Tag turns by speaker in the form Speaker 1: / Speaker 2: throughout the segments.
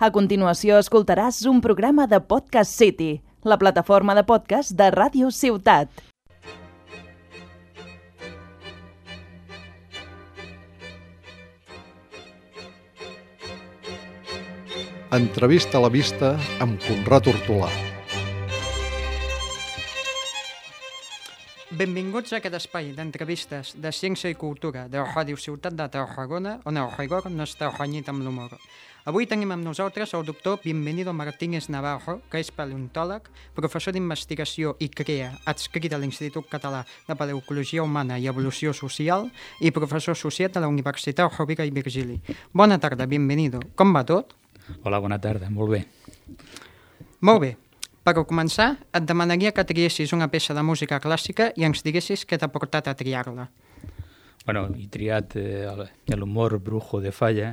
Speaker 1: A continuació escoltaràs un programa de Podcast City, la plataforma de podcast de Ràdio Ciutat.
Speaker 2: Entrevista a la vista amb Conrad Hortolà.
Speaker 3: Benvinguts a aquest espai d'entrevistes de ciència i cultura de Ràdio Ciutat de Tarragona, on el rigor no està renyit amb l'humor. Avui tenim amb nosaltres el doctor Bienvenido Martínez Navarro, que és paleontòleg, professor d'investigació i CREA, adscrit a l'Institut Català de Paleocologia Humana i Evolució Social i professor associat a la Universitat Rovira i Virgili. Bona tarda, Bienvenido. Com va tot?
Speaker 4: Hola, bona tarda, molt bé.
Speaker 3: Molt bé. Per començar, et demanaria que triessis una peça de música clàssica i ens diguessis què t'ha portat a triar-la.
Speaker 4: Bueno, he triat eh, l'humor brujo de Falla,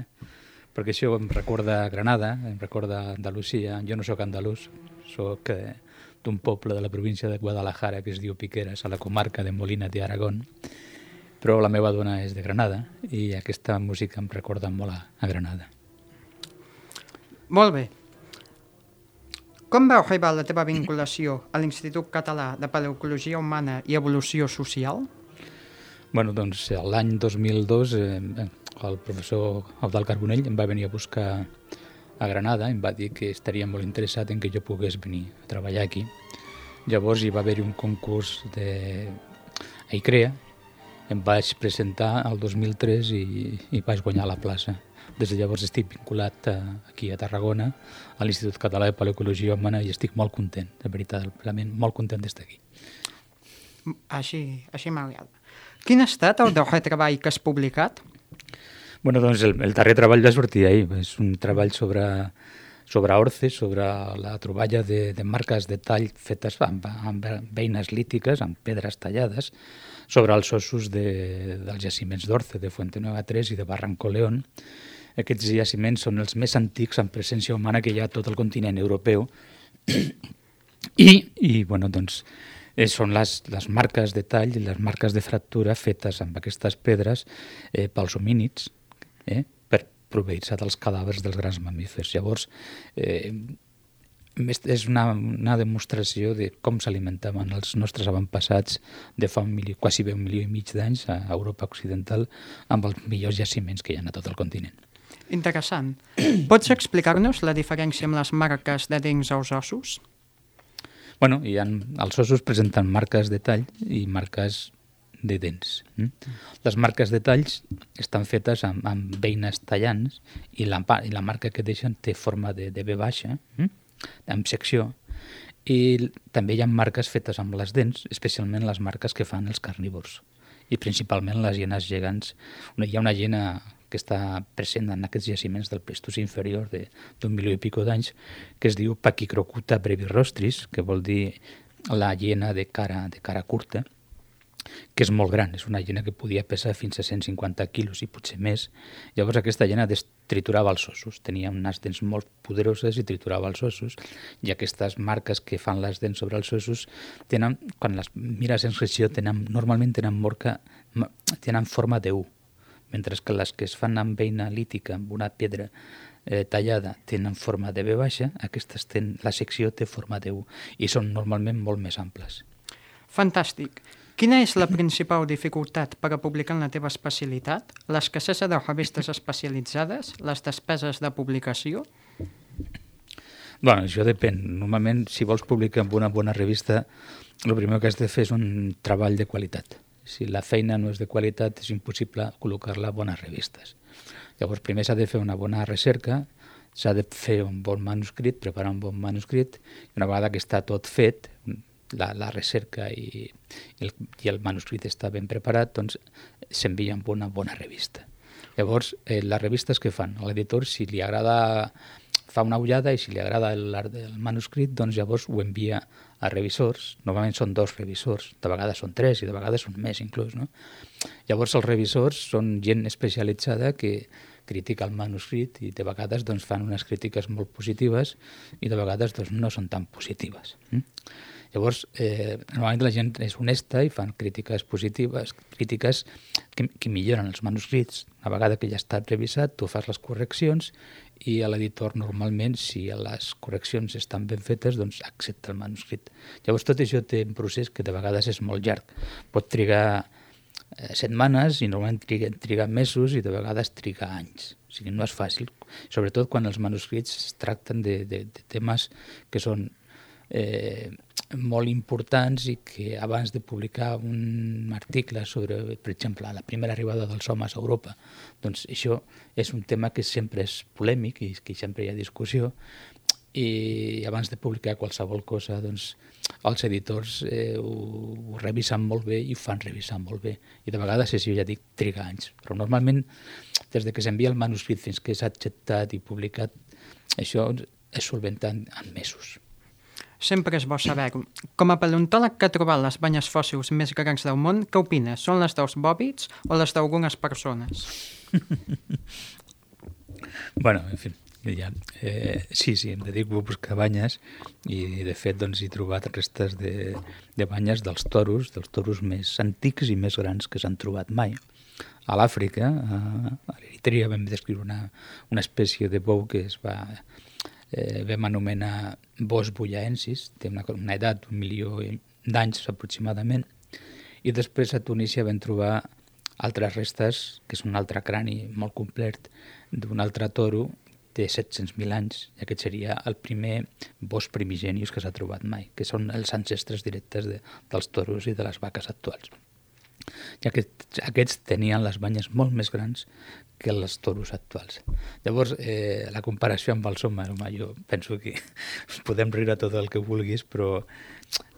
Speaker 4: perquè això em recorda Granada, em recorda Andalusia. Jo no sóc andalús, sóc eh, d'un poble de la província de Guadalajara que es diu Piqueras, a la comarca de Molina de Aragón, però la meva dona és de Granada i aquesta música em recorda molt a, a Granada.
Speaker 3: Molt bé. Com va arribar la teva vinculació a l'Institut Català de Paleocologia Humana i Evolució Social?
Speaker 4: Bueno, doncs l'any 2002 eh, el professor Abdal Carbonell em va venir a buscar a Granada, em va dir que estaria molt interessat en que jo pogués venir a treballar aquí. Llavors hi va haver un concurs de a ICREA, em vaig presentar el 2003 i, i vaig guanyar la plaça. Des de llavors estic vinculat a, aquí a Tarragona, a l'Institut Català de Paleocologia Humana i estic molt content, de veritat, realment molt content d'estar aquí.
Speaker 3: Així, així m'agrada. Quin ha estat el darrer treball que has publicat?
Speaker 4: Bueno, doncs el, el darrer treball va sortir ahir. És un treball sobre, sobre orces, sobre la troballa de, de marques de tall fetes amb, amb veines lítiques, amb pedres tallades, sobre els ossos de, dels jaciments d'Orce, de Fuente Nueva 3 i de Barranco León, aquests jaciments són els més antics en presència humana que hi ha a tot el continent europeu i, i bueno, doncs, eh, són les, les marques de tall i les marques de fractura fetes amb aquestes pedres eh, pels homínids eh, per proveir-se dels cadàvers dels grans mamífers. Llavors, eh, és una, una demostració de com s'alimentaven els nostres avantpassats de fa un milió, quasi bé un milió i mig d'anys a Europa Occidental amb els millors jaciments que hi ha a tot el continent.
Speaker 3: Interessant. Pots explicar-nos la diferència amb les marques de dents als ossos?
Speaker 4: Bueno, hi ha, els ossos presenten marques de tall i marques de dents. Mm? Les marques de talls estan fetes amb, amb veines tallants i la, i la marca que deixen té forma de, de B baixa, mm? amb secció, i també hi ha marques fetes amb les dents, especialment les marques que fan els carnívors, i principalment les hienes gegants. Hi ha una hiena que està present en aquests jaciments del Plestos inferior d'un milió i pico d'anys, que es diu Pachicrocuta brevirostris, que vol dir la hiena de cara, de cara curta, que és molt gran, és una hiena que podia pesar fins a 150 quilos i potser més. Llavors aquesta hiena triturava els ossos, tenia unes dents molt poderoses i triturava els ossos, i aquestes marques que fan les dents sobre els ossos, tenen, quan les mires en secció, tenen, normalment tenen, morca, tenen forma de U, mentre que les que es fan amb veina lítica, amb una pedra eh, tallada, tenen forma de B baixa, aquestes tenen, la secció té forma de U i són normalment molt més amples.
Speaker 3: Fantàstic. Quina és la principal dificultat per a publicar en la teva especialitat? L'escassesa de revistes especialitzades? Les despeses de publicació?
Speaker 4: Bueno, això depèn. Normalment, si vols publicar en una bona revista, el primer que has de fer és un treball de qualitat si la feina no és de qualitat és impossible col·locar-la a bones revistes. Llavors primer s'ha de fer una bona recerca, s'ha de fer un bon manuscrit, preparar un bon manuscrit, i una vegada que està tot fet, la, la recerca i, i, el, i el manuscrit està ben preparat, doncs s'envia amb una bona revista. Llavors, eh, les revistes que fan? L'editor, si li agrada, fa una ullada i si li agrada el, el manuscrit, doncs llavors ho envia a revisors, normalment són dos revisors, de vegades són tres i de vegades són més inclús. No? Llavors els revisors són gent especialitzada que critica el manuscrit i de vegades doncs, fan unes crítiques molt positives i de vegades doncs, no són tan positives. Mm? Llavors, eh, normalment la gent és honesta i fan crítiques positives, crítiques que, que milloren els manuscrits. Una vegada que ja ha estat revisat, tu fas les correccions i a l'editor normalment, si les correccions estan ben fetes, doncs accepta el manuscrit. Llavors tot això té un procés que de vegades és molt llarg. Pot trigar eh, setmanes i normalment triga, triga mesos i de vegades triga anys. O sigui, no és fàcil, sobretot quan els manuscrits es tracten de, de, de temes que són eh, molt importants i que abans de publicar un article sobre, per exemple, la primera arribada dels homes a Europa, doncs això és un tema que sempre és polèmic i que sempre hi ha discussió. I abans de publicar qualsevol cosa doncs, els editors eh, ho, ho revisen molt bé i ho fan revisar molt bé. I de vegades, si ja dic, triga anys. Però normalment des de que s'envia el manuscrit fins que és acceptat i publicat això és solventant en mesos
Speaker 3: Sempre és bo saber Com a paleontòleg que ha trobat les banyes fòssils més grans del món, què opines? Són les dels bòbits o les d'algunes persones?
Speaker 4: bueno, en fi, ja, eh, sí, sí, em dedico a buscar banyes i de fet doncs, he trobat restes de, de banyes dels toros, dels toros més antics i més grans que s'han trobat mai. A l'Àfrica, a l'Eritrea, vam descriure una, una espècie de bou que es va eh, vam anomenar Bos bullaensis, té una, una edat d'un milió d'anys aproximadament, i després a Tunísia vam trobar altres restes, que és un altre crani molt complet, d'un altre toro de 700.000 anys, i aquest seria el primer bos primigenius que s'ha trobat mai, que són els ancestres directes de, dels toros i de les vaques actuals. I aquests, aquests tenien les banyes molt més grans que els toros actuals. Llavors, eh, la comparació amb el home, home, jo penso que podem riure tot el que vulguis, però,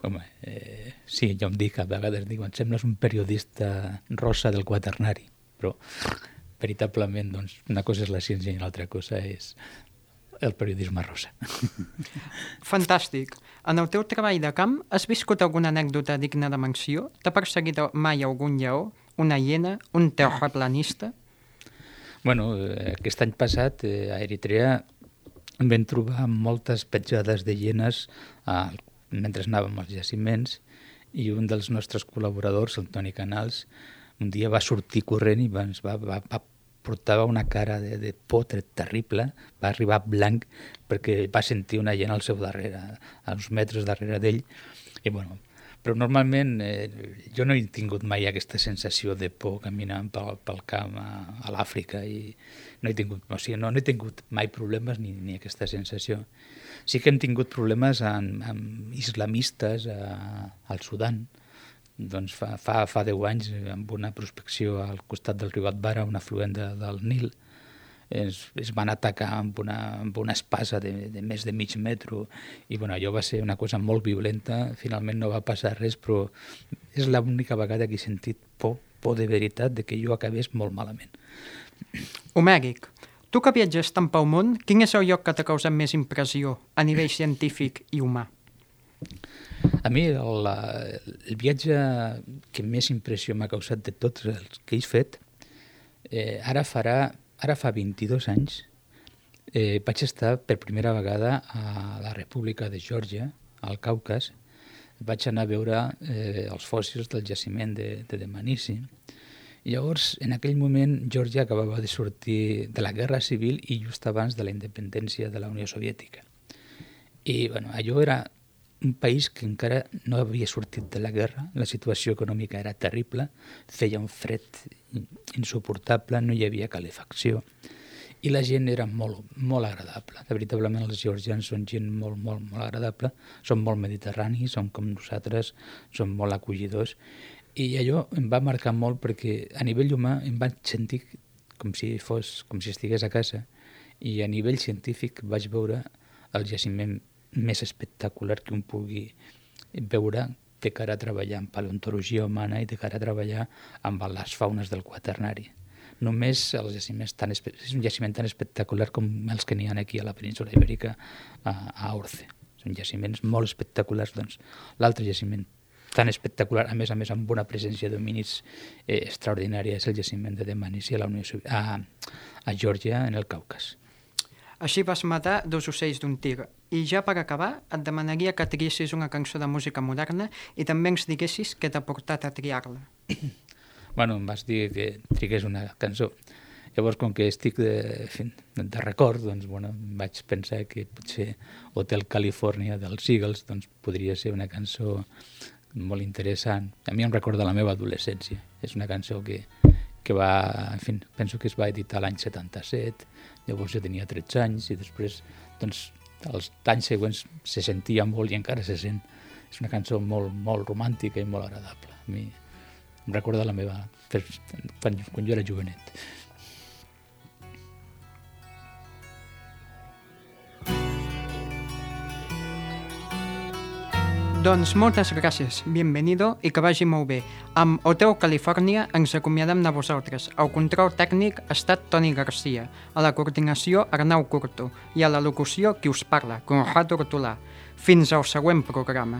Speaker 4: home, eh, sí, jo em dic, a vegades dic, em sembles un periodista rosa del quaternari, però veritablement, doncs, una cosa és la ciència i l'altra cosa és el periodisme rosa.
Speaker 3: Fantàstic. En el teu treball de camp has viscut alguna anècdota digna de menció? T'ha perseguit mai algun lleó, una hiena, un terraplanista?
Speaker 4: Bueno, eh, aquest any passat eh, a Eritrea vam trobar moltes petjades de hienes eh, mentre anàvem als jaciments i un dels nostres col·laboradors, el Toni Canals, un dia va sortir corrent i va, va, va, va portava una cara de, de por terrible, va arribar blanc perquè va sentir una hiena al seu darrere, a uns metres darrere d'ell, i bueno, però normalment eh, jo no he tingut mai aquesta sensació de por caminant pel, pel camp a, a l'Àfrica i no he tingut, o sigui, no, no he tingut mai problemes ni, ni aquesta sensació. Sí que hem tingut problemes amb, amb islamistes a, al Sudan, doncs fa, fa, fa 10 anys amb una prospecció al costat del riu Atbara, un afluent de, del Nil, es, es van atacar amb una, amb una espasa de, de més de mig metro i bueno, allò va ser una cosa molt violenta, finalment no va passar res, però és l'única vegada que he sentit por, por de veritat de que jo acabés molt malament.
Speaker 3: Omèric, tu que viatges tant pel món, quin és el lloc que t'ha causat més impressió a nivell científic i humà?
Speaker 4: A mi el, el viatge que més impressió m'ha causat de tots els que he fet, eh, ara farà ara fa 22 anys, eh, vaig estar per primera vegada a la República de Geòrgia, al Caucas. Vaig anar a veure eh, els fòssils del jaciment de, de Demanissi. Llavors, en aquell moment, Geòrgia acabava de sortir de la Guerra Civil i just abans de la independència de la Unió Soviètica. I bueno, allò era un país que encara no havia sortit de la guerra, la situació econòmica era terrible, feia un fred insuportable, no hi havia calefacció, i la gent era molt, molt agradable. De veritablement els georgians són gent molt, molt, molt agradable, són molt mediterranis, són com nosaltres, són molt acollidors, i allò em va marcar molt perquè a nivell humà em vaig sentir com si fos, com si estigués a casa, i a nivell científic vaig veure el jaciment més espectacular que un pugui veure de cara a treballar en paleontologia humana i de cara a treballar amb les faunes del quaternari. Només els jaciments tan és un jaciment tan espectacular com els que n'hi ha aquí a la península ibèrica, a, a Orce. Són jaciments molt espectaculars. Doncs, L'altre jaciment tan espectacular, a més a més amb una presència d'homínids eh, extraordinària, és el jaciment de Demanissi a, la Unió, a, a Geòrgia, en el Caucas.
Speaker 3: Així vas matar dos ocells d'un tir. I ja per acabar, et demanaria que triessis una cançó de música moderna i també ens diguessis què t'ha portat a triar-la.
Speaker 4: bueno, em vas dir que trigués una cançó. Llavors, com que estic de, de record, doncs, bueno, vaig pensar que potser Hotel California dels Eagles doncs, podria ser una cançó molt interessant. A mi em recorda la meva adolescència. És una cançó que, que va, en fi, penso que es va editar l'any 77, llavors jo tenia 13 anys i després, doncs, els anys següents se sentia molt i encara se sent. És una cançó molt, molt romàntica i molt agradable. A mi em recorda la meva... quan, jo era jovenet.
Speaker 3: Doncs moltes gràcies, bienvenido i que vagi molt bé. Amb Hotel Califòrnia ens acomiadem de vosaltres. El control tècnic ha estat Toni Garcia, a la coordinació Arnau Curto i a la locució qui us parla, Conrad Hortolà. Fins al següent programa.